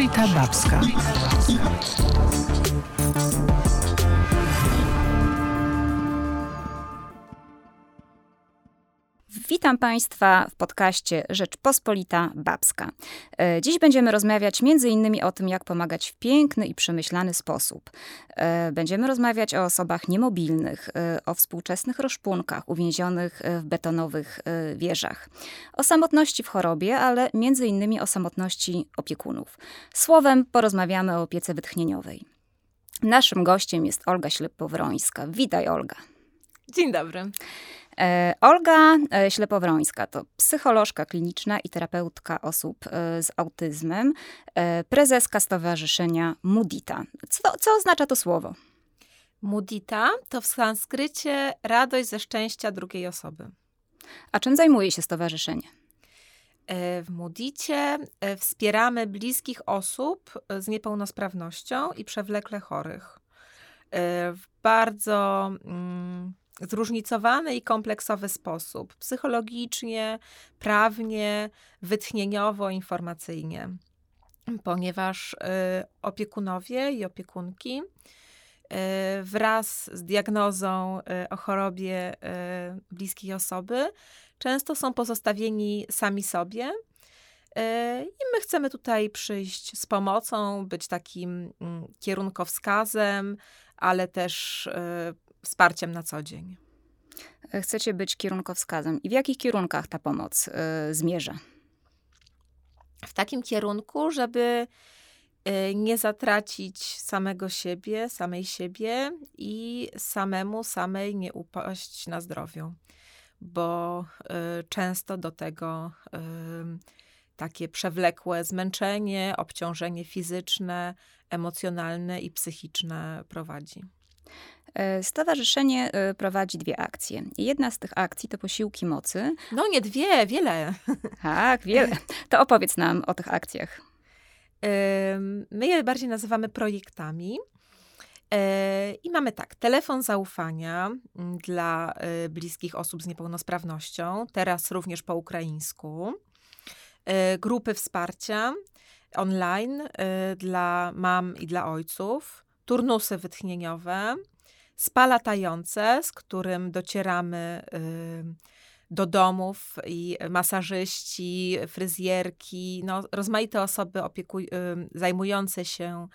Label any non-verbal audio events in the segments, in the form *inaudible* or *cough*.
Rzeczpospolita Babska. Witam Państwa w podcaście Rzeczpospolita Babska. E, dziś będziemy rozmawiać m.in. o tym, jak pomagać w piękny i przemyślany sposób. E, będziemy rozmawiać o osobach niemobilnych, e, o współczesnych roszpunkach uwięzionych w betonowych wieżach, o samotności w chorobie, ale m.in. o samotności opiekunów. Słowem porozmawiamy o opiece wytchnieniowej. Naszym gościem jest Olga Ślepowrońska. Witaj Olga. Dzień dobry. E, Olga e, Ślepowrońska to psycholożka kliniczna i terapeutka osób e, z autyzmem, prezeska Stowarzyszenia Mudita. Co, co oznacza to słowo? Mudita to w sanskrycie radość ze szczęścia drugiej osoby. A czym zajmuje się stowarzyszenie? W Mudicie wspieramy bliskich osób z niepełnosprawnością i przewlekle chorych. W bardzo mm, zróżnicowany i kompleksowy sposób psychologicznie, prawnie, wytchnieniowo, informacyjnie. Ponieważ y, opiekunowie i opiekunki y, wraz z diagnozą y, o chorobie bliskiej osoby często są pozostawieni sami sobie. I my chcemy tutaj przyjść z pomocą, być takim mm, kierunkowskazem, ale też wsparciem na co dzień. Chcecie być kierunkowskazem. I w jakich kierunkach ta pomoc y, zmierza? W takim kierunku, żeby y, nie zatracić samego siebie, samej siebie i samemu, samej nie upaść na zdrowiu, bo y, często do tego takie przewlekłe zmęczenie, obciążenie fizyczne, emocjonalne i psychiczne prowadzi. E, stowarzyszenie e, prowadzi dwie akcje. Jedna z tych akcji to posiłki mocy. No nie dwie, wiele. *laughs* Tak, wiele. To opowiedz nam o tych akcjach. My je bardziej nazywamy projektami. E, I mamy tak, telefon zaufania mm, dla bliskich osób z niepełnosprawnością, teraz również po ukraińsku. Grupy wsparcia online dla mam i dla ojców, turnusy wytchnieniowe, spa latające, z którym docieramy do domów i masażyści, fryzjerki, no, rozmaite osoby opiekuj, zajmujące się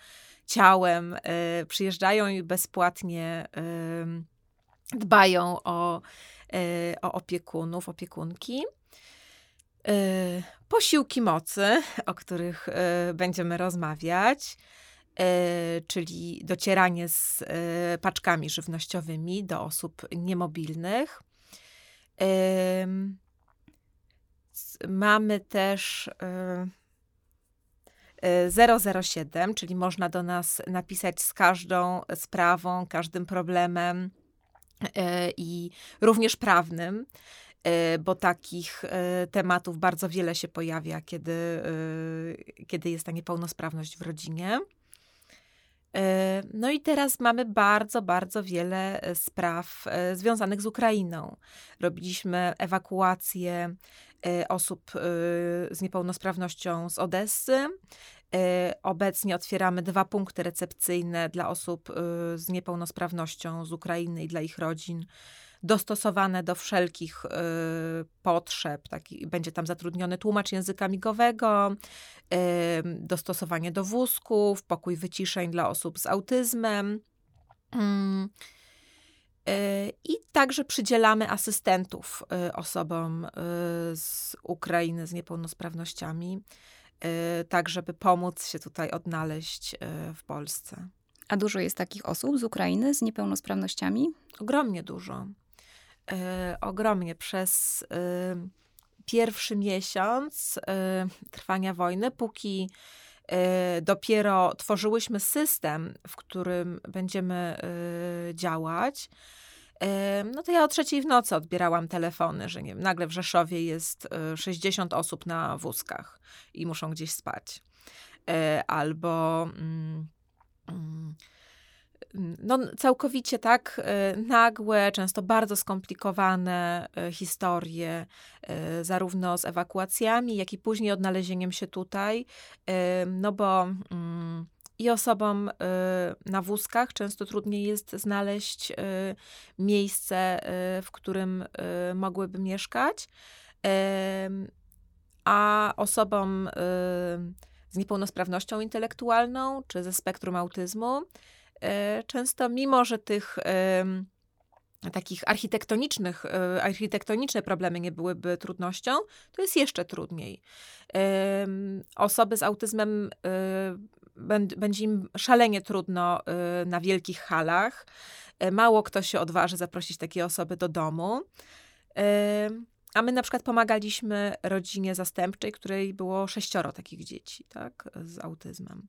ciałem y, przyjeżdżają i bezpłatnie dbają o, y, o opiekunów, opiekunki. Y, posiłki mocy, o których będziemy rozmawiać. E, czyli docieranie z e, paczkami żywnościowymi do osób niemobilnych. Mamy też 007, e, czyli można do nas napisać z każdą sprawą, każdym problemem i również prawnym, bo takich tematów bardzo wiele się pojawia, kiedy, kiedy jest ta niepełnosprawność w rodzinie. E, no i teraz mamy bardzo, bardzo wiele e, spraw e, związanych z Ukrainą. Robiliśmy ewakuację osób z niepełnosprawnością z Odessy. Obecnie otwieramy dwa punkty recepcyjne dla osób z niepełnosprawnością z Ukrainy i dla ich rodzin dostosowane do wszelkich y, potrzeb. Taki, będzie tam zatrudniony tłumacz języka migowego, y, dostosowanie do wózków, pokój wyciszeń dla osób z autyzmem. Mm. Y, I także przydzielamy asystentów osobom z Ukrainy z niepełnosprawnościami, tak żeby pomóc się tutaj odnaleźć w Polsce. A dużo jest takich osób z Ukrainy z niepełnosprawnościami? Ogromnie dużo. E, ogromnie przez y, pierwszy miesiąc y, trwania wojny, póki y, dopiero tworzyłyśmy system, w którym będziemy działać. No to ja o trzeciej w nocy odbierałam telefony, że nie wiem, nagle w Rzeszowie jest 60 osób na wózkach i muszą gdzieś spać. Albo. Mm, mm, no, całkowicie tak nagłe, często bardzo skomplikowane historie, zarówno z ewakuacjami, jak i później odnalezieniem się tutaj, no bo mm, i osobom na wózkach często trudniej jest znaleźć miejsce, w którym mogłyby mieszkać, a osobom z niepełnosprawnością intelektualną czy ze spektrum autyzmu e, często mimo, że tych takich architektonicznych, e, architektoniczne problemy nie byłyby trudnością, to jest jeszcze trudniej. Osoby z autyzmem e, będzie im szalenie trudno na wielkich halach. Mało kto się odważy zaprosić takie osoby do domu. A my na przykład pomagaliśmy rodzinie zastępczej, której było sześcioro takich dzieci, tak, z autyzmem.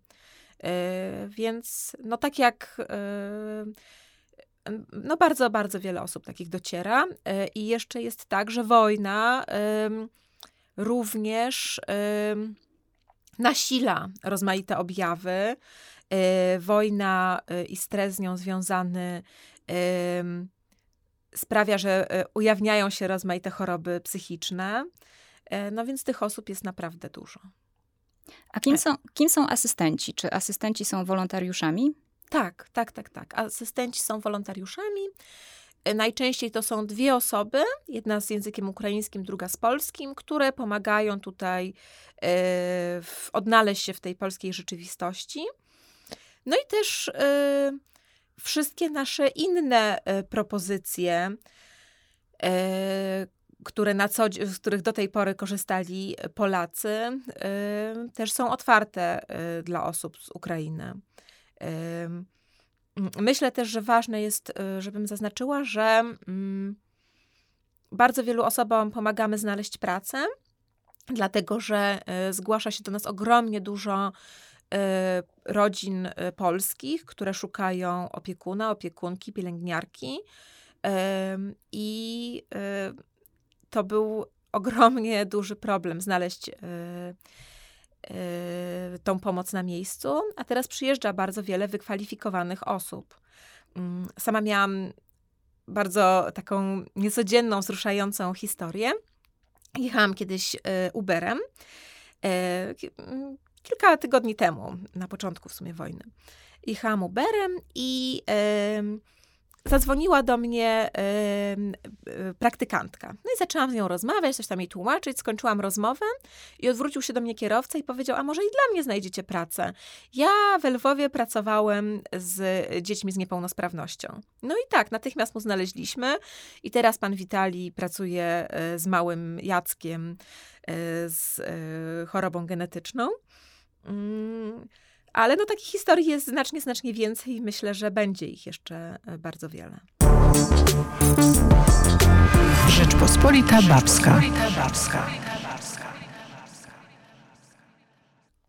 E, więc no tak jak e, no bardzo, bardzo wiele osób takich dociera. E, I jeszcze jest tak, że wojna również nasila rozmaite objawy. Wojna i stres z nią związany sprawia, że e, ujawniają się rozmaite choroby psychiczne. No więc tych osób jest naprawdę dużo. A kim są, kim są asystenci? Czy asystenci są wolontariuszami? Tak, tak, tak, tak. Asystenci są wolontariuszami. E, najczęściej to są dwie osoby, jedna z językiem ukraińskim, druga z polskim, które pomagają tutaj w, odnaleźć się w tej polskiej rzeczywistości. No i też wszystkie nasze inne e, propozycje, e, które na co, z których do tej pory korzystali Polacy, e, też są otwarte dla osób z Ukrainy. Myślę też, że ważne jest, żebym zaznaczyła, że mm, bardzo wielu osobom pomagamy znaleźć pracę, dlatego że zgłasza się do nas ogromnie dużo Y, rodzin y, polskich, które szukają opiekuna, opiekunki, pielęgniarki. I y, to był ogromnie duży problem znaleźć tą pomoc na miejscu, a teraz przyjeżdża bardzo wiele wykwalifikowanych osób. Mm, sama miałam bardzo taką niecodzienną, wzruszającą historię. Jechałam kiedyś Uberem kilka tygodni temu, na początku w sumie wojny. Jechałam Uberem i zadzwoniła do mnie praktykantka. No i zaczęłam z nią rozmawiać, coś tam jej tłumaczyć, skończyłam rozmowę i odwrócił się do mnie kierowca i powiedział, a może i dla mnie znajdziecie pracę. Ja w Lwowie pracowałem z dziećmi z niepełnosprawnością. No i tak, natychmiast mu znaleźliśmy i teraz pan Witali pracuje e, z małym Jackiem e, z chorobą genetyczną. Mm, ale no takich historii jest znacznie, znacznie więcej i myślę, że będzie ich jeszcze e, bardzo wiele. Rzeczpospolita Babska. Babska.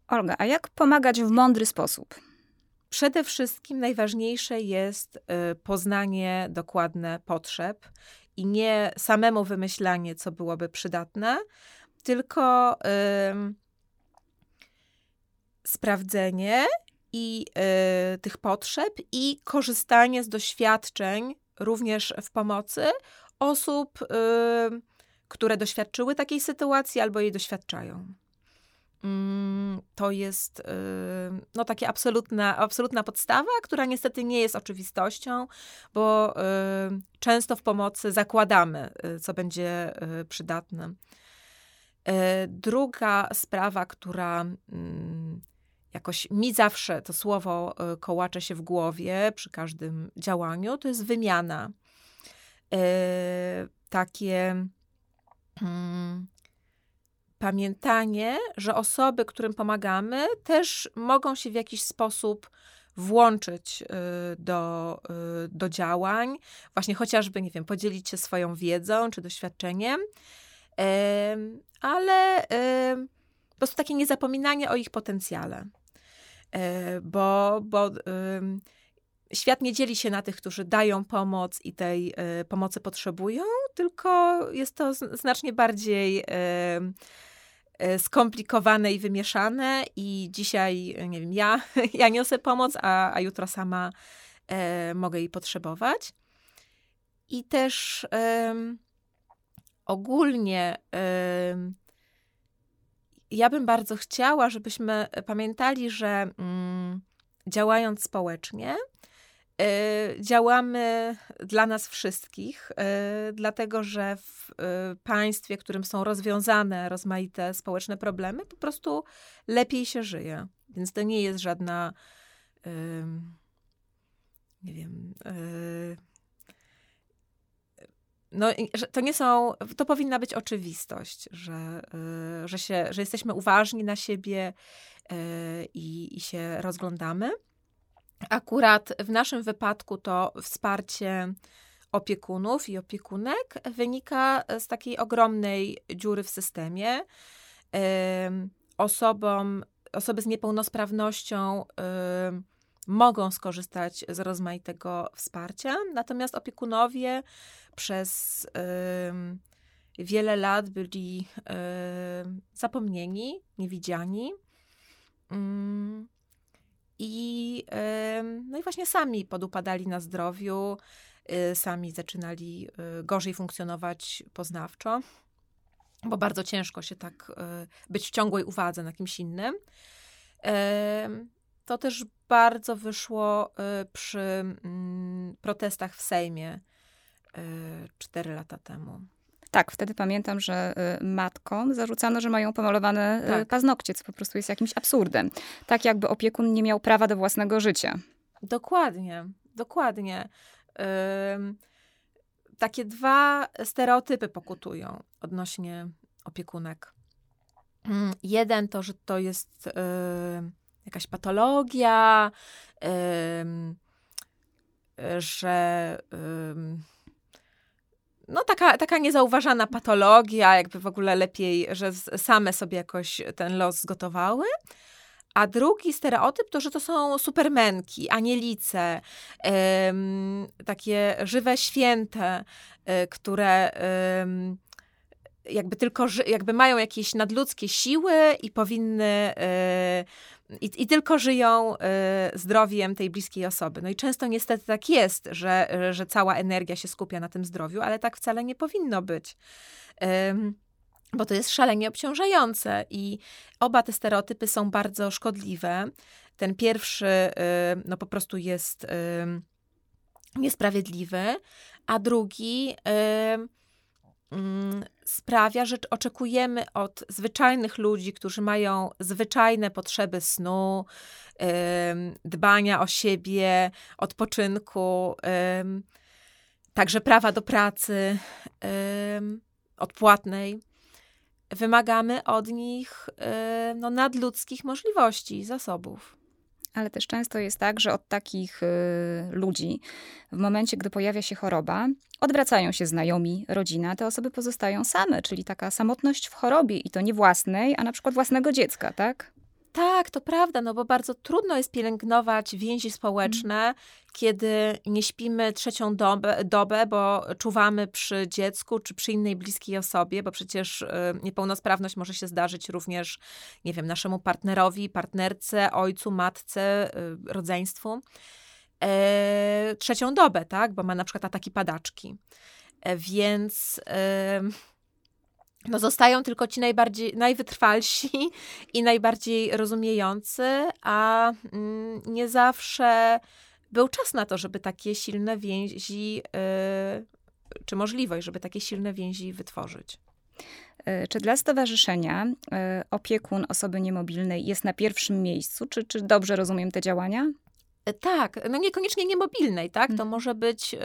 Olga, a jak pomagać w mądry sposób? Przede wszystkim najważniejsze jest e, poznanie dokładne potrzeb i nie samemu wymyślanie, co byłoby przydatne, tylko sprawdzenie i y, tych potrzeb i korzystanie z doświadczeń również w pomocy osób, y, które doświadczyły takiej sytuacji albo jej doświadczają. Mm, to jest y, no, takie absolutna, absolutna podstawa, która niestety nie jest oczywistością, bo często w pomocy zakładamy, co będzie przydatne. Druga sprawa, która mm, jakoś mi zawsze to słowo e, kołacze się w głowie przy każdym działaniu, to jest wymiana. E, takie hmm, pamiętanie, że osoby, którym pomagamy, też mogą się w jakiś sposób włączyć e, do, do działań, właśnie chociażby, nie wiem, podzielić się swoją wiedzą czy doświadczeniem, ale po prostu takie niezapominanie o ich potencjale. E, bo, bo świat nie dzieli się na tych, którzy dają pomoc i tej e, pomocy potrzebują, tylko jest to znacznie bardziej e, skomplikowane i wymieszane i dzisiaj, nie wiem, ja, *laughs* ja niosę pomoc, a, a jutro sama e, mogę jej potrzebować. I też ogólnie ja bym bardzo chciała, żebyśmy pamiętali, że mm, działając społecznie, y, działamy dla nas wszystkich, y, dlatego że w y, państwie, w którym są rozwiązane rozmaite społeczne problemy, po prostu lepiej się żyje. Więc to nie jest żadna, nie wiem, no, to nie są, to powinna być oczywistość, że, y, że, się, że jesteśmy uważni na siebie y, i, i się rozglądamy. Akurat w naszym wypadku to wsparcie opiekunów i opiekunek wynika z takiej ogromnej dziury w systemie. Osobom, osoby z niepełnosprawnością mogą skorzystać z rozmaitego wsparcia, natomiast opiekunowie przez wiele lat byli zapomnieni, niewidziani. Y, I, no i właśnie sami podupadali na zdrowiu, y, sami zaczynali y, gorzej funkcjonować poznawczo, bo bardzo ciężko się tak y, być w ciągłej uwadze na kimś innym. To też bardzo wyszło przy mm, protestach w Sejmie 4 lata temu. Tak, wtedy pamiętam, że y, matkom zarzucano, że mają pomalowane y, tak. paznokcie, co po prostu jest jakimś absurdem. Tak jakby opiekun nie miał prawa do własnego życia. Dokładnie, dokładnie. takie dwa stereotypy pokutują odnośnie opiekunek. Mm, jeden to, że to jest jakaś patologia, że no taka, taka niezauważana patologia, jakby w ogóle lepiej, że same sobie jakoś ten los zgotowały. A drugi stereotyp to, że to są supermenki, anielice, ym, takie żywe święte, y, które jakby tylko, jakby mają jakieś nadludzkie siły i powinny y, i, I, tylko żyją y, zdrowiem tej bliskiej osoby. No i często niestety tak jest, że, że cała energia się skupia na tym zdrowiu, ale tak wcale nie powinno być. bo to jest szalenie obciążające i oba te stereotypy są bardzo szkodliwe. Ten pierwszy, y, no po prostu jest niesprawiedliwy, a drugi sprawia, że oczekujemy od zwyczajnych ludzi, którzy mają zwyczajne potrzeby snu, dbania o siebie, odpoczynku, także prawa do pracy odpłatnej. Wymagamy od nich no, nadludzkich możliwości zasobów. Ale też często jest tak, że od takich y, ludzi, w momencie, gdy pojawia się choroba, odwracają się znajomi, rodzina, te osoby pozostają same, czyli taka samotność w chorobie i to nie własnej, a na przykład własnego dziecka, tak? Tak, to prawda, no bo bardzo trudno jest pielęgnować więzi społeczne, mm. kiedy nie śpimy trzecią dobę, dobę, bo czuwamy przy dziecku czy przy innej bliskiej osobie, bo przecież y, niepełnosprawność może się zdarzyć również, nie wiem, naszemu partnerowi, partnerce, ojcu, matce, y, rodzeństwu. E, trzecią dobę, tak, bo ma na przykład ataki padaczki. E, więc no zostają tylko ci najbardziej, najwytrwalsi *laughs* i najbardziej rozumiejący, a mm, nie zawsze był czas na to, żeby takie silne więzi, yy, czy możliwość, żeby takie silne więzi wytworzyć. Y, czy dla stowarzyszenia y, opiekun osoby niemobilnej jest na pierwszym miejscu? Czy, czy dobrze rozumiem te działania? E, tak, no niekoniecznie niemobilnej, tak? To mhm. może być y,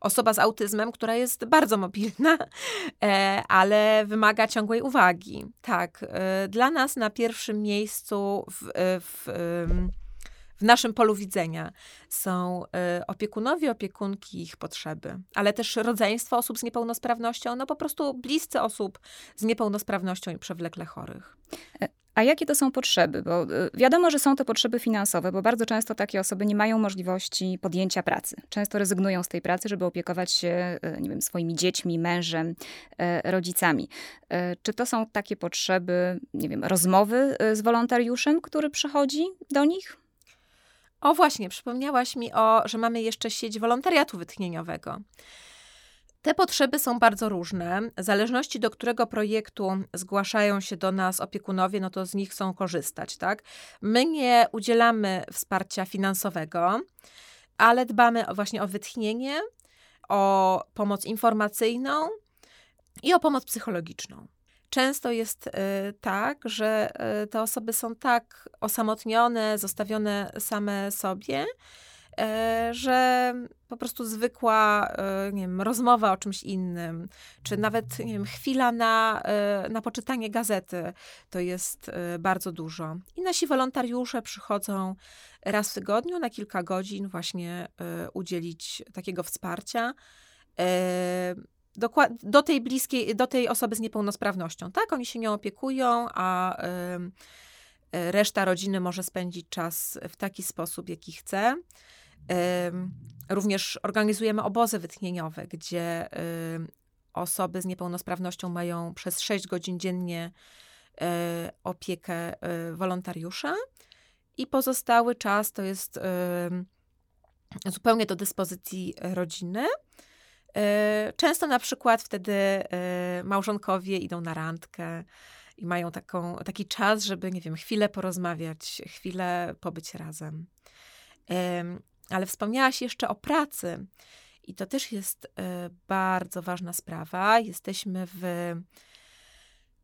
osoba z autyzmem, która jest bardzo mobilna, *laughs* e, ale wymaga ciągłej uwagi. Tak, dla nas na pierwszym miejscu w, w, w naszym polu widzenia są opiekunowie, opiekunki, ich potrzeby, ale też rodzeństwo osób z niepełnosprawnością, no po prostu bliscy osób z niepełnosprawnością i przewlekle chorych. A jakie to są potrzeby? Bo y, wiadomo, że są to potrzeby finansowe, bo bardzo często takie osoby nie mają możliwości podjęcia pracy. Często rezygnują z tej pracy, żeby opiekować się, y, nie wiem, swoimi dziećmi, mężem, y, rodzicami. Czy to są takie potrzeby, nie wiem, rozmowy z wolontariuszem, który przychodzi do nich? O właśnie, przypomniałaś mi o, że mamy jeszcze sieć wolontariatu wytchnieniowego. Te potrzeby są bardzo różne. W zależności do którego projektu zgłaszają się do nas opiekunowie, no to z nich chcą korzystać, tak? My nie udzielamy wsparcia finansowego, ale dbamy właśnie o wytchnienie, o pomoc informacyjną i o pomoc psychologiczną. Często jest y, tak, że y, te osoby są tak osamotnione, zostawione same sobie, że po prostu zwykła, e, nie wiem, rozmowa o czymś innym, czy nawet, nie wiem, chwila na, e, na poczytanie gazety, to jest bardzo dużo. I nasi wolontariusze przychodzą raz w tygodniu na kilka godzin właśnie udzielić takiego wsparcia do tej bliskiej, do tej osoby z niepełnosprawnością, tak? Oni się nią opiekują, a reszta rodziny może spędzić czas w taki sposób, jaki chce. Również organizujemy obozy wytchnieniowe, gdzie osoby z niepełnosprawnością mają przez 6 godzin dziennie e, opiekę e, wolontariusza i pozostały czas to jest zupełnie do dyspozycji rodziny. E, często na przykład wtedy małżonkowie idą na randkę i mają taką, taki czas, żeby, nie wiem, chwilę porozmawiać, chwilę pobyć razem. Ale wspomniałaś jeszcze o pracy. I to też jest e, bardzo ważna sprawa. Jesteśmy w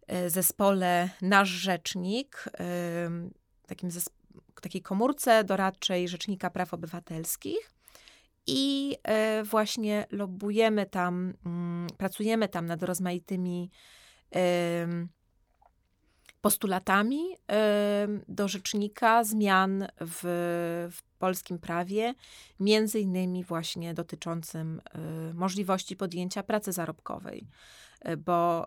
e, zespole Nasz Rzecznik, takim takiej komórce doradczej Rzecznika Praw Obywatelskich. I e, właśnie lobujemy tam, mm, pracujemy tam nad rozmaitymi postulatami do rzecznika zmian w, w polskim prawie, między innymi właśnie dotyczącym y, możliwości podjęcia pracy zarobkowej, y, bo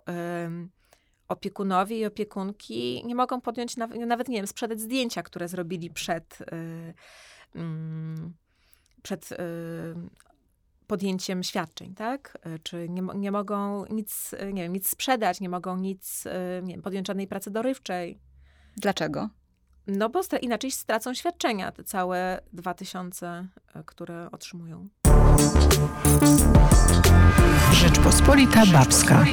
opiekunowie i opiekunki nie mogą podjąć nawet, nie wiem, sprzedać zdjęcia, które zrobili przed, y, mm, przed podjęciem świadczeń, tak? Czy nie, nie mogą nic, nie wiem, nic sprzedać, nie mogą nic, nie wiem, podjąć żadnej pracy dorywczej. Dlaczego? No bo inaczej stracą świadczenia, te całe 2000, e, które otrzymują. Rzeczpospolita Babska.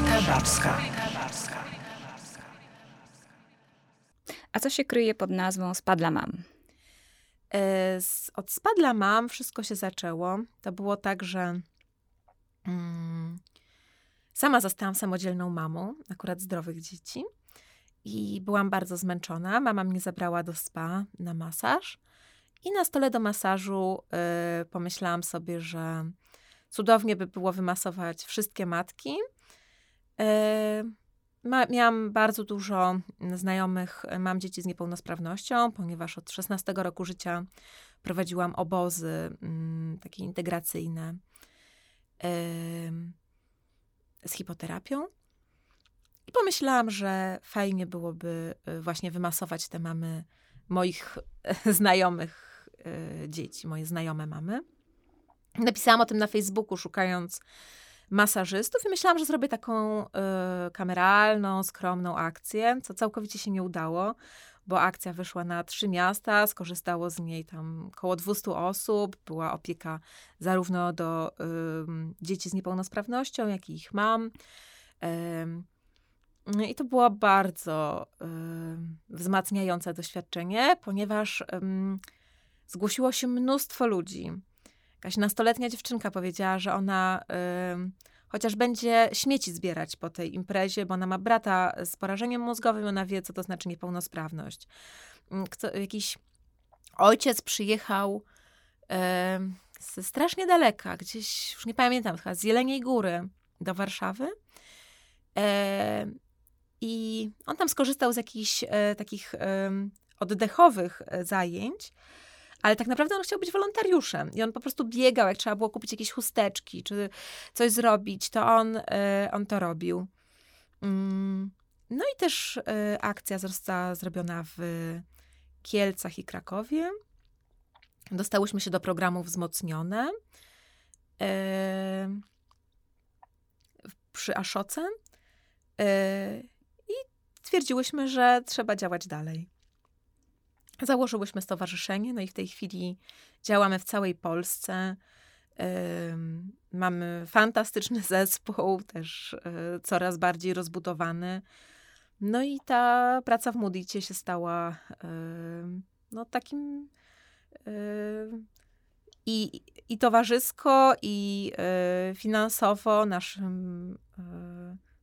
A co się kryje pod nazwą Spadla Mam? E, od Spadla Mam wszystko się zaczęło. To było tak, że mm, sama zostałam samodzielną mamą, akurat zdrowych dzieci i byłam bardzo zmęczona. Mama mnie zabrała do spa na masaż. I na stole do masażu y, pomyślałam sobie, że cudownie by było wymasować wszystkie matki. Y, ma, miałam bardzo dużo znajomych, mam dzieci z niepełnosprawnością, ponieważ od 16 roku życia prowadziłam obozy y, takie integracyjne z hipoterapią. I pomyślałam, że fajnie byłoby y, właśnie wymasować te mamy moich *laughs* znajomych y, dzieci, moje znajome mamy. Napisałam o tym na Facebooku, szukając masażystów i myślałam, że zrobię taką y, kameralną, skromną akcję, co całkowicie się nie udało, bo akcja wyszła na trzy miasta, skorzystało z niej tam około 200 osób, była opieka zarówno do y, dzieci z niepełnosprawnością, jak i ich mam. Y, I to było bardzo wzmacniające doświadczenie, ponieważ zgłosiło się mnóstwo ludzi. Jakaś nastoletnia dziewczynka powiedziała, że ona y, chociaż będzie śmieci zbierać po tej imprezie, bo ona ma brata z porażeniem mózgowym, ona wie, co to znaczy niepełnosprawność. Kto, jakiś ojciec przyjechał ze strasznie daleka, gdzieś, już nie pamiętam, chyba z Jeleniej Góry do Warszawy. I on tam skorzystał z jakichś e, takich oddechowych e, zajęć, ale tak naprawdę on chciał być wolontariuszem i on po prostu biegał, jak trzeba było kupić jakieś chusteczki czy coś zrobić, to on, e, on to robił. Mm. No i też e, akcja została zrobiona w Kielcach i Krakowie. Dostałyśmy się do programu Wzmocnione e, przy Aszoce stwierdziłyśmy, że trzeba działać dalej. Założyłyśmy stowarzyszenie, no i w tej chwili działamy w całej Polsce. Mamy fantastyczny *laughs* zespół, też e, coraz bardziej rozbudowany. No i ta praca w Moody'cie się stała no, takim i, i towarzysko, i y, finansowo naszym, y,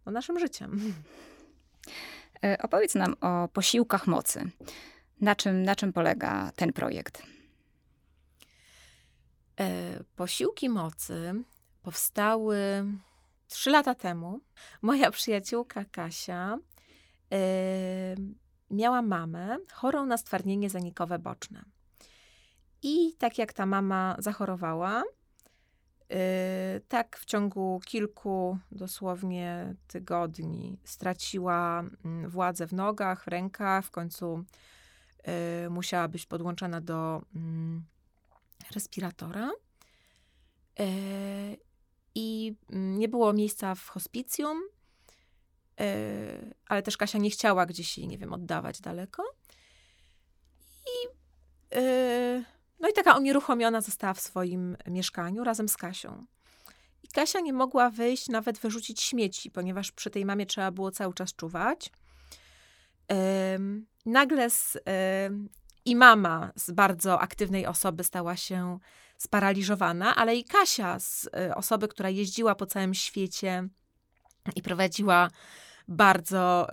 no, naszym życiem. E, opowiedz nam o posiłkach mocy. Na czym, na czym polega ten projekt? E, posiłki mocy powstały trzy lata temu. Moja przyjaciółka Kasia e, miała mamę chorą na stwardnienie zanikowe boczne. I tak jak ta mama zachorowała, yy, tak w ciągu kilku dosłownie tygodni straciła mm, władzę w nogach, w rękach, w końcu musiała być podłączona do yy, respiratora. Yy, I mm, nie było miejsca w hospicjum, yy, ale też Kasia nie chciała gdzieś jej, nie wiem, oddawać daleko. I no i taka unieruchomiona została w swoim mieszkaniu razem z Kasią. I Kasia nie mogła wyjść, nawet wyrzucić śmieci, ponieważ przy tej mamie trzeba było cały czas czuwać. Nagle z, mama z bardzo aktywnej osoby stała się sparaliżowana, ale i Kasia z y, osoby, która jeździła po całym świecie i prowadziła bardzo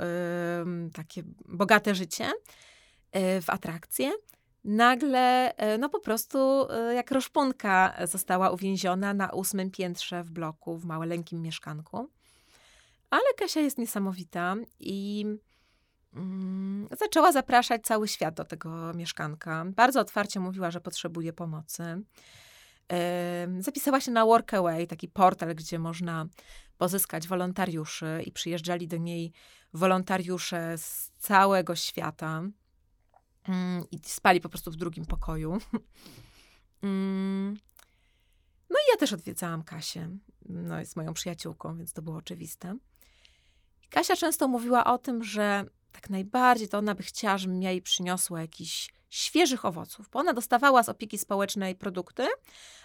takie bogate życie y, w atrakcje, nagle, e, no po prostu e, jak roszpunka została uwięziona na ósmym piętrze w bloku, w maleńkim mieszkanku. Ale Kasia jest niesamowita i zaczęła zapraszać cały świat do tego mieszkanka. Bardzo otwarcie mówiła, że potrzebuje pomocy. Zapisała się na Workaway, taki portal, gdzie można pozyskać wolontariuszy, i przyjeżdżali do niej wolontariusze z całego świata. Mm, i spali po prostu w drugim pokoju. *laughs* Mm. No i ja też odwiedzałam Kasię. No, jest moją przyjaciółką, więc to było oczywiste. Kasia często mówiła o tym, że tak najbardziej to ona by chciała, żebym jej przyniosła jakiś świeżych owoców, bo ona dostawała z opieki społecznej produkty,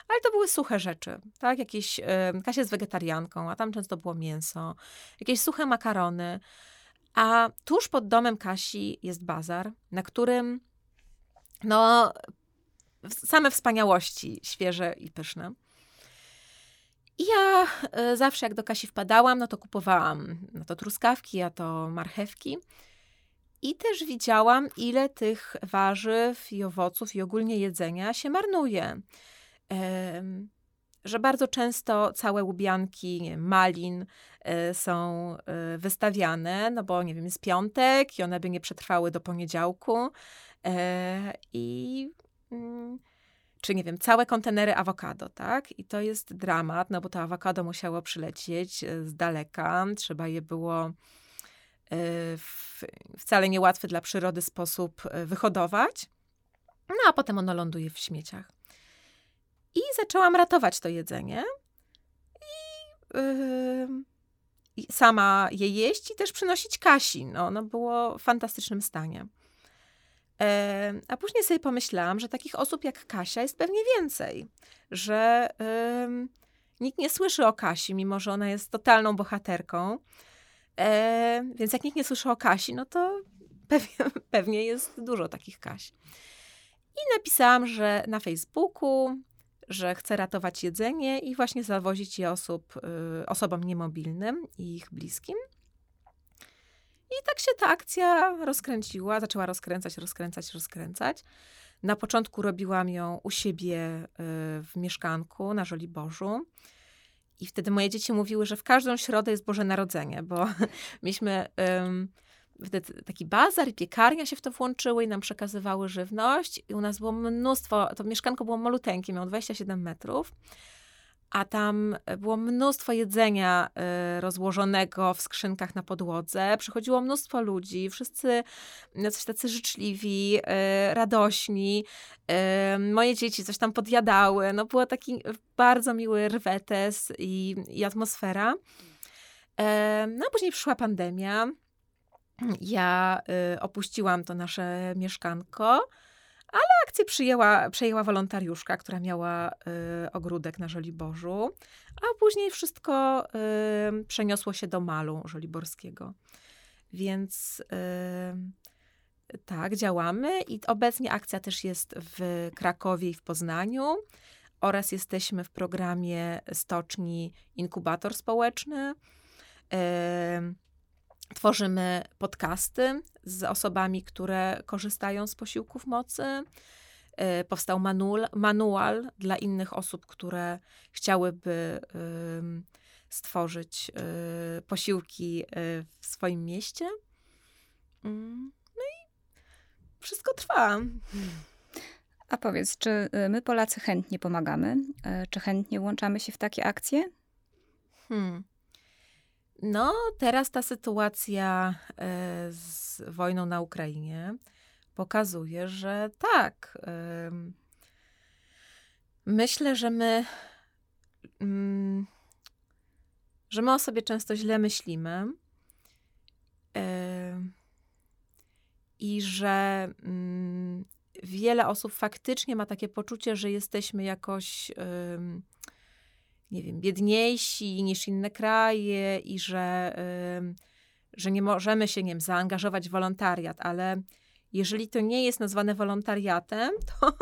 ale to były suche rzeczy, tak? Jakieś, yy, Kasia jest wegetarianką, a tam często było mięso, jakieś suche makarony, a tuż pod domem Kasi jest bazar, na którym no same wspaniałości, świeże i pyszne. I ja e, zawsze jak do Kasi wpadałam, no to kupowałam no to truskawki, a to marchewki. I też widziałam, ile tych warzyw i owoców i ogólnie jedzenia się marnuje że bardzo często całe łubianki wiem, malin y, są y, wystawiane, no bo nie wiem, jest piątek i one by nie przetrwały do poniedziałku. Y, I mm, czy nie wiem, całe kontenery awokado, tak? I to jest dramat, no bo to awokado musiało przylecieć z daleka, trzeba je było w wcale niełatwy dla przyrody sposób wyhodować. No a potem ono ląduje w śmieciach. I zaczęłam ratować to jedzenie. I, yy, sama je jeść i też przynosić Kasi. No, ono było w fantastycznym stanie. A później sobie pomyślałam, że takich osób jak Kasia jest pewnie więcej. Że yy, nikt nie słyszy o Kasi, mimo że ona jest totalną bohaterką. E, więc jak nikt nie słyszy o Kasi, no to *laughs* pewnie, pewnie jest dużo takich Kaś. I napisałam, że na Facebooku że chce ratować jedzenie i właśnie zawozić je osób, y, osobom niemobilnym i ich bliskim. I tak się ta akcja rozkręciła, zaczęła rozkręcać, rozkręcać, rozkręcać. Na początku robiłam ją u siebie y, w mieszkanku na Żoliborzu. I wtedy moje dzieci mówiły, że w każdą środę jest Boże Narodzenie, bo *laughs* mieliśmy wtedy taki bazar i piekarnia się w to włączyły i nam przekazywały żywność. I u nas było mnóstwo, to mieszkanko było maluteńkie, miało 27 metrów, a tam było mnóstwo jedzenia y, rozłożonego w skrzynkach na podłodze. Przychodziło mnóstwo ludzi, wszyscy no, coś tacy życzliwi, y, radośni. Moje dzieci coś tam podjadały. No, było taki bardzo miły rwetes i, i atmosfera. No, a później przyszła pandemia. ja opuściłam to nasze mieszkanko, ale akcję przyjęła, przejęła wolontariuszka, która miała y, ogródek na Żoliborzu, a później wszystko y, przeniosło się do Malu Żoliborskiego. Więc y, tak, działamy i obecnie akcja też jest w Krakowie i w Poznaniu oraz jesteśmy w programie Stoczni Inkubator Społeczny. Tworzymy podcasty z osobami, które korzystają z posiłków mocy. E, powstał manual, manual dla innych osób, które chciałyby stworzyć e, posiłki e, w swoim mieście. Mm, no i wszystko trwa. A powiedz, czy my Polacy chętnie pomagamy? Czy chętnie włączamy się w takie akcje? Hmm. No, teraz ta sytuacja e, z wojną na Ukrainie pokazuje, że tak. Myślę, że my, mm, że my o sobie często źle myślimy i że mm, wiele osób faktycznie ma takie poczucie, że jesteśmy jakoś nie wiem, biedniejsi niż inne kraje i że, że nie możemy się, nie wiem, zaangażować w wolontariat, ale jeżeli to nie jest nazwane wolontariatem, *laughs* to,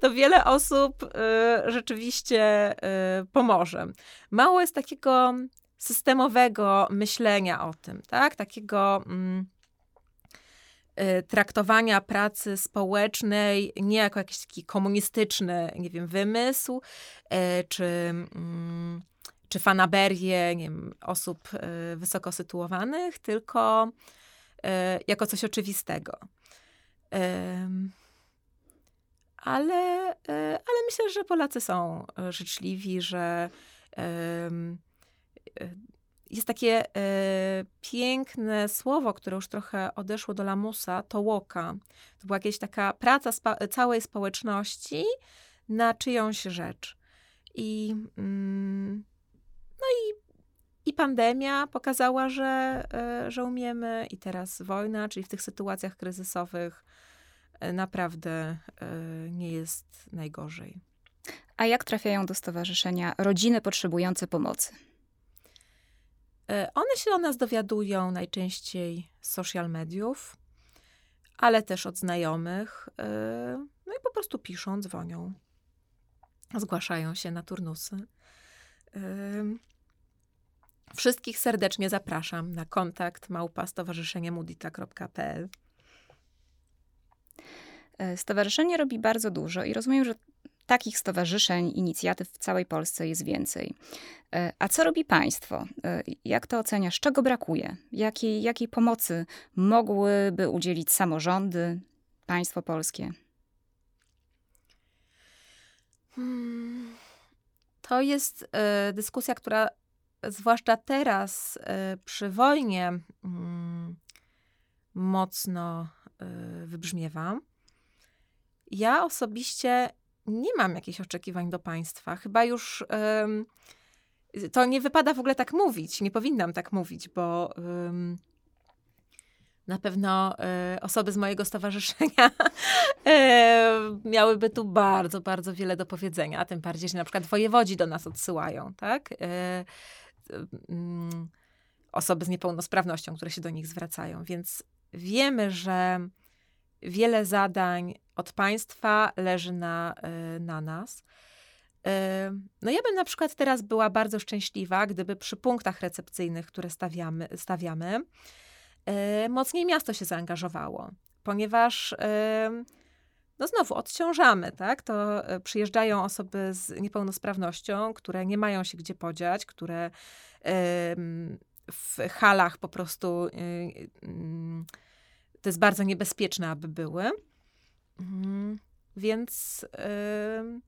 to wiele osób y, rzeczywiście y, pomoże. Mało jest takiego systemowego myślenia o tym, tak? Takiego. Mm, traktowania pracy społecznej nie jako jakiś taki komunistyczny, nie wiem, wymysł, y, czy, mm, czy fanaberię, nie wiem, osób y, wysoko sytuowanych, tylko jako coś oczywistego. Ale, ale myślę, że Polacy są życzliwi, że jest takie e, piękne słowo, które już trochę odeszło do lamusa, to łoka. To była jakaś taka praca spa- całej społeczności na czyjąś rzecz. I, mm, no i, i pandemia pokazała, że, e, że umiemy, i teraz wojna, czyli w tych sytuacjach kryzysowych e, naprawdę nie jest najgorzej. A jak trafiają do stowarzyszenia rodziny potrzebujące pomocy? E, one się o nas dowiadują najczęściej z social mediów, ale też od znajomych. E, no i po prostu piszą, dzwonią, zgłaszają się na turnusy. E, wszystkich serdecznie zapraszam na kontakt małpa stowarzyszeniemudita.pl. Stowarzyszenie robi bardzo dużo i rozumiem, że takich stowarzyszeń, inicjatyw w całej Polsce jest więcej. E, a co robi państwo? E, jak to oceniasz? Czego brakuje? Jakiej, jakiej pomocy mogłyby udzielić samorządy, państwo polskie? Hmm. To jest y, dyskusja, która zwłaszcza teraz przy wojnie y, mocno wybrzmiewa. Ja osobiście nie mam jakichś oczekiwań do państwa. Chyba już um, to nie wypada w ogóle tak mówić. Nie powinnam tak mówić, bo um, na pewno e, osoby z mojego stowarzyszenia *laughs* e, miałyby tu bardzo, bardzo wiele do powiedzenia. Tym bardziej, że na przykład wojewodzi do nas odsyłają, tak? E, mm, osoby z niepełnosprawnością, które się do nich zwracają. Więc wiemy, że wiele zadań od państwa leży na, y, na nas. Y, no ja bym na przykład teraz była bardzo szczęśliwa, gdyby przy punktach recepcyjnych, które stawiamy, stawiamy y, mocniej miasto się zaangażowało, ponieważ no znowu odciążamy, tak? To przyjeżdżają osoby z niepełnosprawnością, które nie mają się gdzie podziać, które w halach po prostu to jest bardzo niebezpieczne, aby były. Mhm. Więc yy,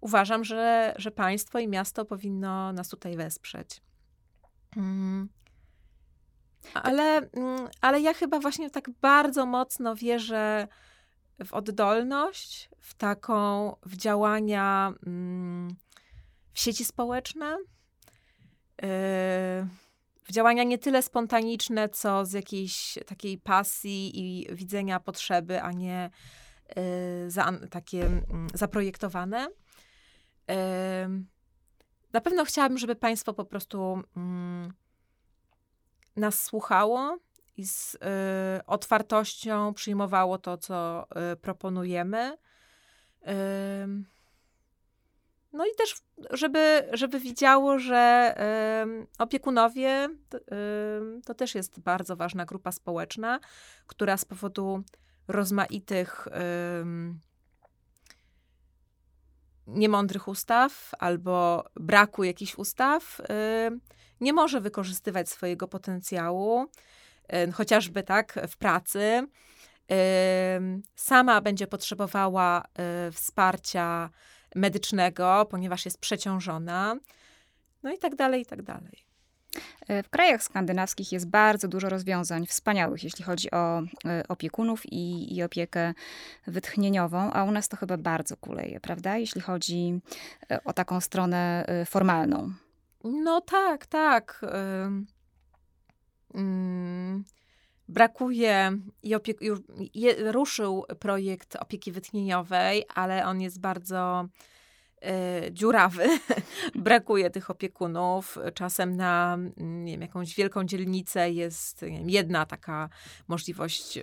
uważam, że, że państwo i miasto powinno nas tutaj wesprzeć. Yy. Ale, yy, ale ja chyba właśnie tak bardzo mocno wierzę w oddolność, w taką, w działania mm, w sieci społeczne, yy, w działania nie tyle spontaniczne, co z jakiejś takiej pasji i widzenia potrzeby, a nie za, takie y, zaprojektowane. Y, na pewno chciałabym, żeby Państwo po prostu mm, nas słuchało i z y, otwartością przyjmowało to, co y, proponujemy. No i też, żeby, żeby widziało, że opiekunowie to też jest bardzo ważna grupa społeczna, która z powodu rozmaitych niemądrych ustaw albo braku jakichś ustaw nie może wykorzystywać swojego potencjału, chociażby tak w pracy. Sama będzie potrzebowała y, wsparcia medycznego, ponieważ jest przeciążona, no i tak dalej, i tak dalej. E, w krajach skandynawskich jest bardzo dużo rozwiązań wspaniałych, jeśli chodzi o e, opiekunów i, i opiekę wytchnieniową, a u nas to chyba bardzo kuleje, prawda? Jeśli chodzi e, o taką stronę formalną. No tak, tak. Mm, brakuje i ruszył projekt opieki wytchnieniowej, ale on jest bardzo dziurawy. *laughs* brakuje tych opiekunów. Czasem na nie wiem, jakąś wielką dzielnicę jest wiem, jedna taka możliwość y,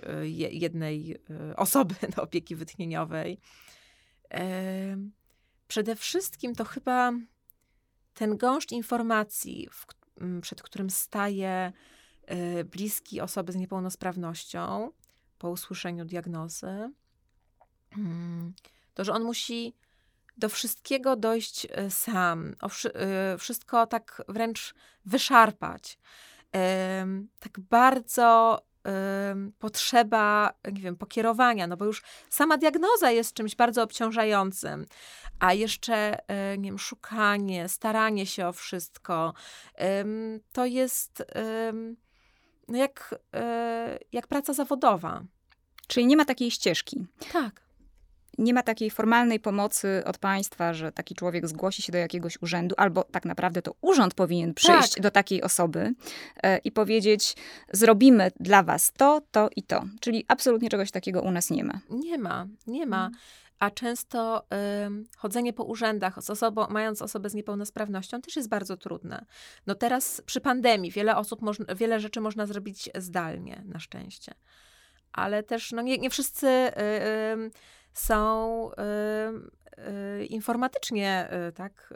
jednej y, osoby *laughs* do opieki wytchnieniowej. Przede wszystkim to chyba ten gąszcz informacji, przed którym staje bliski osoby z niepełnosprawnością po usłyszeniu diagnozy, mm, to że on musi do wszystkiego dojść y, sam, y, wszystko tak wręcz wyszarpać. Tak bardzo potrzeba, nie wiem, pokierowania, no bo już sama diagnoza jest czymś bardzo obciążającym, a jeszcze, nie wiem, szukanie, staranie się o wszystko, to jest no jak, e, jak praca zawodowa. Czyli nie ma takiej ścieżki. Tak. Nie ma takiej formalnej pomocy od państwa, że taki człowiek zgłosi się do jakiegoś urzędu, albo tak naprawdę to urząd powinien przyjść tak. do takiej osoby e, i powiedzieć: Zrobimy dla was to, to i to. Czyli absolutnie czegoś takiego u nas nie ma. Nie ma, nie ma. Hmm a często y, chodzenie po urzędach z osobą, mając osobę z niepełnosprawnością też jest bardzo trudne. No teraz przy pandemii wiele osób, moż, wiele rzeczy można zrobić zdalnie, na szczęście. Ale też no nie, nie wszyscy y, y, są y, informatycznie y, tak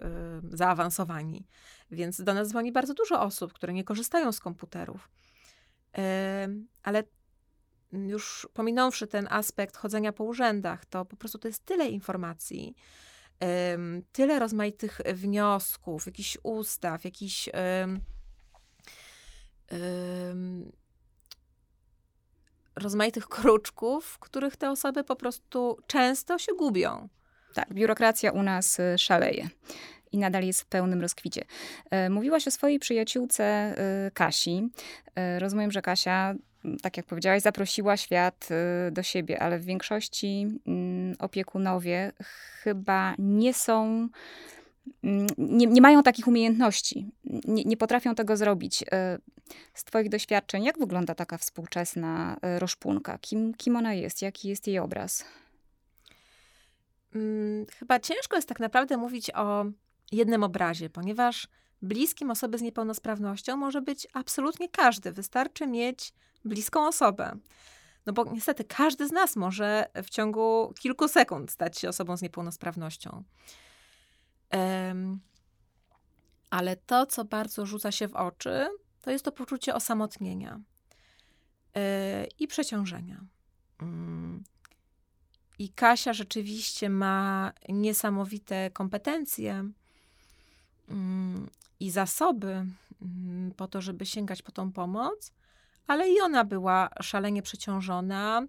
y, zaawansowani. Więc do nas dzwoni bardzo dużo osób, które nie korzystają z komputerów. ale już pominąwszy ten aspekt chodzenia po urzędach, to po prostu to jest tyle informacji, tyle rozmaitych wniosków, jakichś ustaw, jakichś rozmaitych kruczków, w których te osoby po prostu często się gubią. Tak, biurokracja u nas y, szaleje i nadal jest w pełnym rozkwicie. E, mówiłaś o swojej przyjaciółce y, Kasi. E, rozumiem, że Kasia tak jak powiedziałaś, zaprosiła świat y, do siebie, ale w większości mm, opiekunowie chyba nie są, mm, nie, nie mają takich umiejętności, nie, nie, potrafią tego zrobić. Z Twoich doświadczeń, jak wygląda taka współczesna y, roszpunka? Kim, kim ona jest? Jaki jest jej obraz? Hmm, chyba ciężko jest tak naprawdę mówić o jednym obrazie, ponieważ bliskim osoby z niepełnosprawnością może być absolutnie każdy. Wystarczy mieć bliską osobę. No bo niestety każdy z nas może w ciągu kilku sekund stać się osobą z niepełnosprawnością. Um, ale to, co bardzo rzuca się w oczy, to jest to poczucie osamotnienia yy, i przeciążenia. Yy. I Kasia rzeczywiście ma niesamowite kompetencje yy, i zasoby mm, po to, żeby sięgać po tą pomoc, ale i ona była szalenie przeciążona.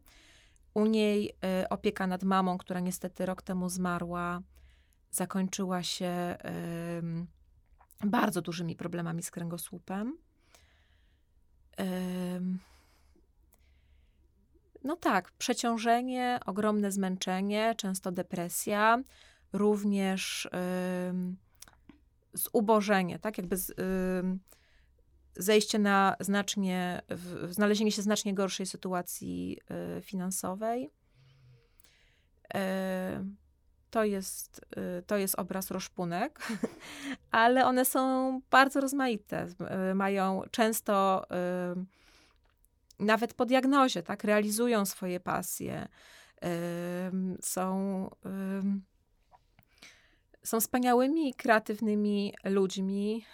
U niej y, opieka nad mamą, która niestety rok temu zmarła, zakończyła się y, bardzo dużymi problemami z kręgosłupem. No tak, przeciążenie, ogromne zmęczenie, często depresja, również zubożenie, tak jakby zejście na znacznie, znalezienie się znacznie gorszej sytuacji y, finansowej. To jest, to jest obraz roszpunek, *laughs* ale one są bardzo rozmaite. Mają często nawet po diagnozie, tak, realizują swoje pasje. Są są wspaniałymi, kreatywnymi ludźmi,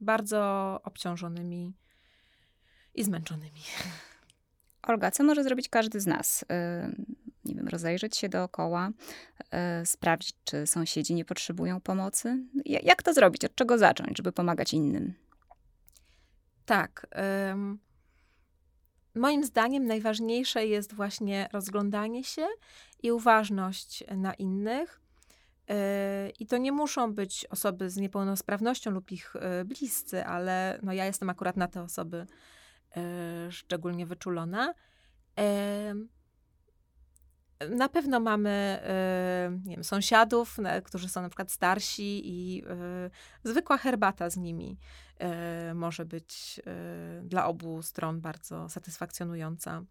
bardzo obciążonymi i zmęczonymi. Olga, co może zrobić każdy z nas? Nie wiem, rozejrzeć się dookoła, yy, sprawdzić, czy sąsiedzi nie potrzebują pomocy? Jak to zrobić? Od czego zacząć, żeby pomagać innym? Tak. Moim zdaniem najważniejsze jest właśnie rozglądanie się i uważność na innych, E, I to nie muszą być osoby z niepełnosprawnością lub ich e, bliscy, ale no ja jestem akurat na te osoby szczególnie wyczulona. Na pewno mamy nie wiem, sąsiadów, którzy są na przykład starsi i zwykła herbata z nimi może być dla obu stron bardzo satysfakcjonująca.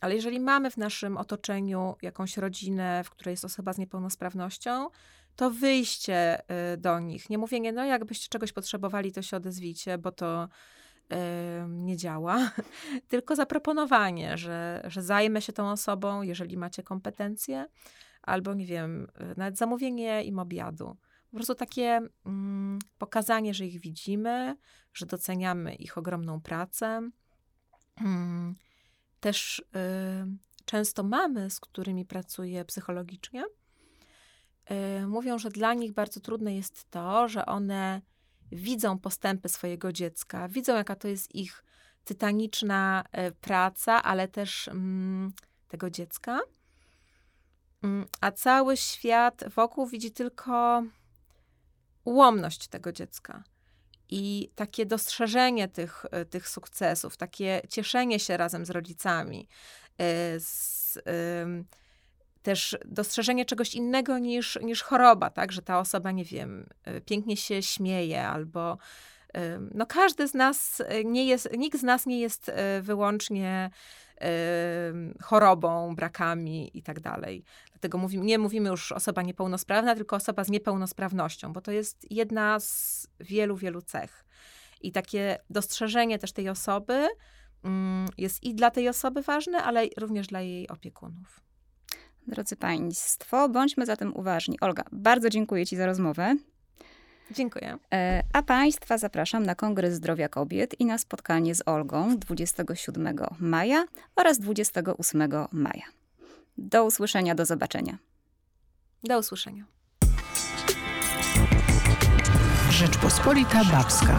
Ale jeżeli mamy w naszym otoczeniu jakąś rodzinę, w której jest osoba z niepełnosprawnością, to wyjście y, do nich, nie mówienie, no jakbyście czegoś potrzebowali, to się odezwijcie, bo to nie działa, *laughs* tylko zaproponowanie, że, że zajmę się tą osobą, jeżeli macie kompetencje, albo nie wiem, nawet zamówienie im obiadu. Po prostu takie mm, pokazanie, że ich widzimy, że doceniamy ich ogromną pracę. Mm, też y, często mamy, z którymi pracuję psychologicznie, y, mówią, że dla nich bardzo trudne jest to, że one widzą postępy swojego dziecka, widzą, jaka to jest ich tytaniczna y, praca, ale też mm, tego dziecka. Mm, a cały świat wokół widzi tylko ułomność tego dziecka. I takie dostrzeżenie tych, e, tych sukcesów, takie cieszenie się razem z rodzicami, e, z, też dostrzeżenie czegoś innego niż, niż choroba, tak, że ta osoba, nie wiem, e, pięknie się śmieje albo no każdy z nas nie jest, nikt z nas nie jest wyłącznie chorobą, brakami i tak dalej. Dlatego mówimy, nie mówimy już osoba niepełnosprawna, tylko osoba z niepełnosprawnością, bo to jest jedna z wielu, wielu cech. I takie dostrzeżenie też tej osoby mm, jest i dla tej osoby ważne, ale również dla jej opiekunów. Drodzy Państwo, bądźmy zatem uważni. Olga, bardzo dziękuję Ci za rozmowę. Dziękuję. E, a Państwa zapraszam na Kongres Zdrowia Kobiet i na spotkanie z Olgą 27 maja oraz 28 maja. Do usłyszenia, do zobaczenia. Do usłyszenia. Rzeczpospolita Babska.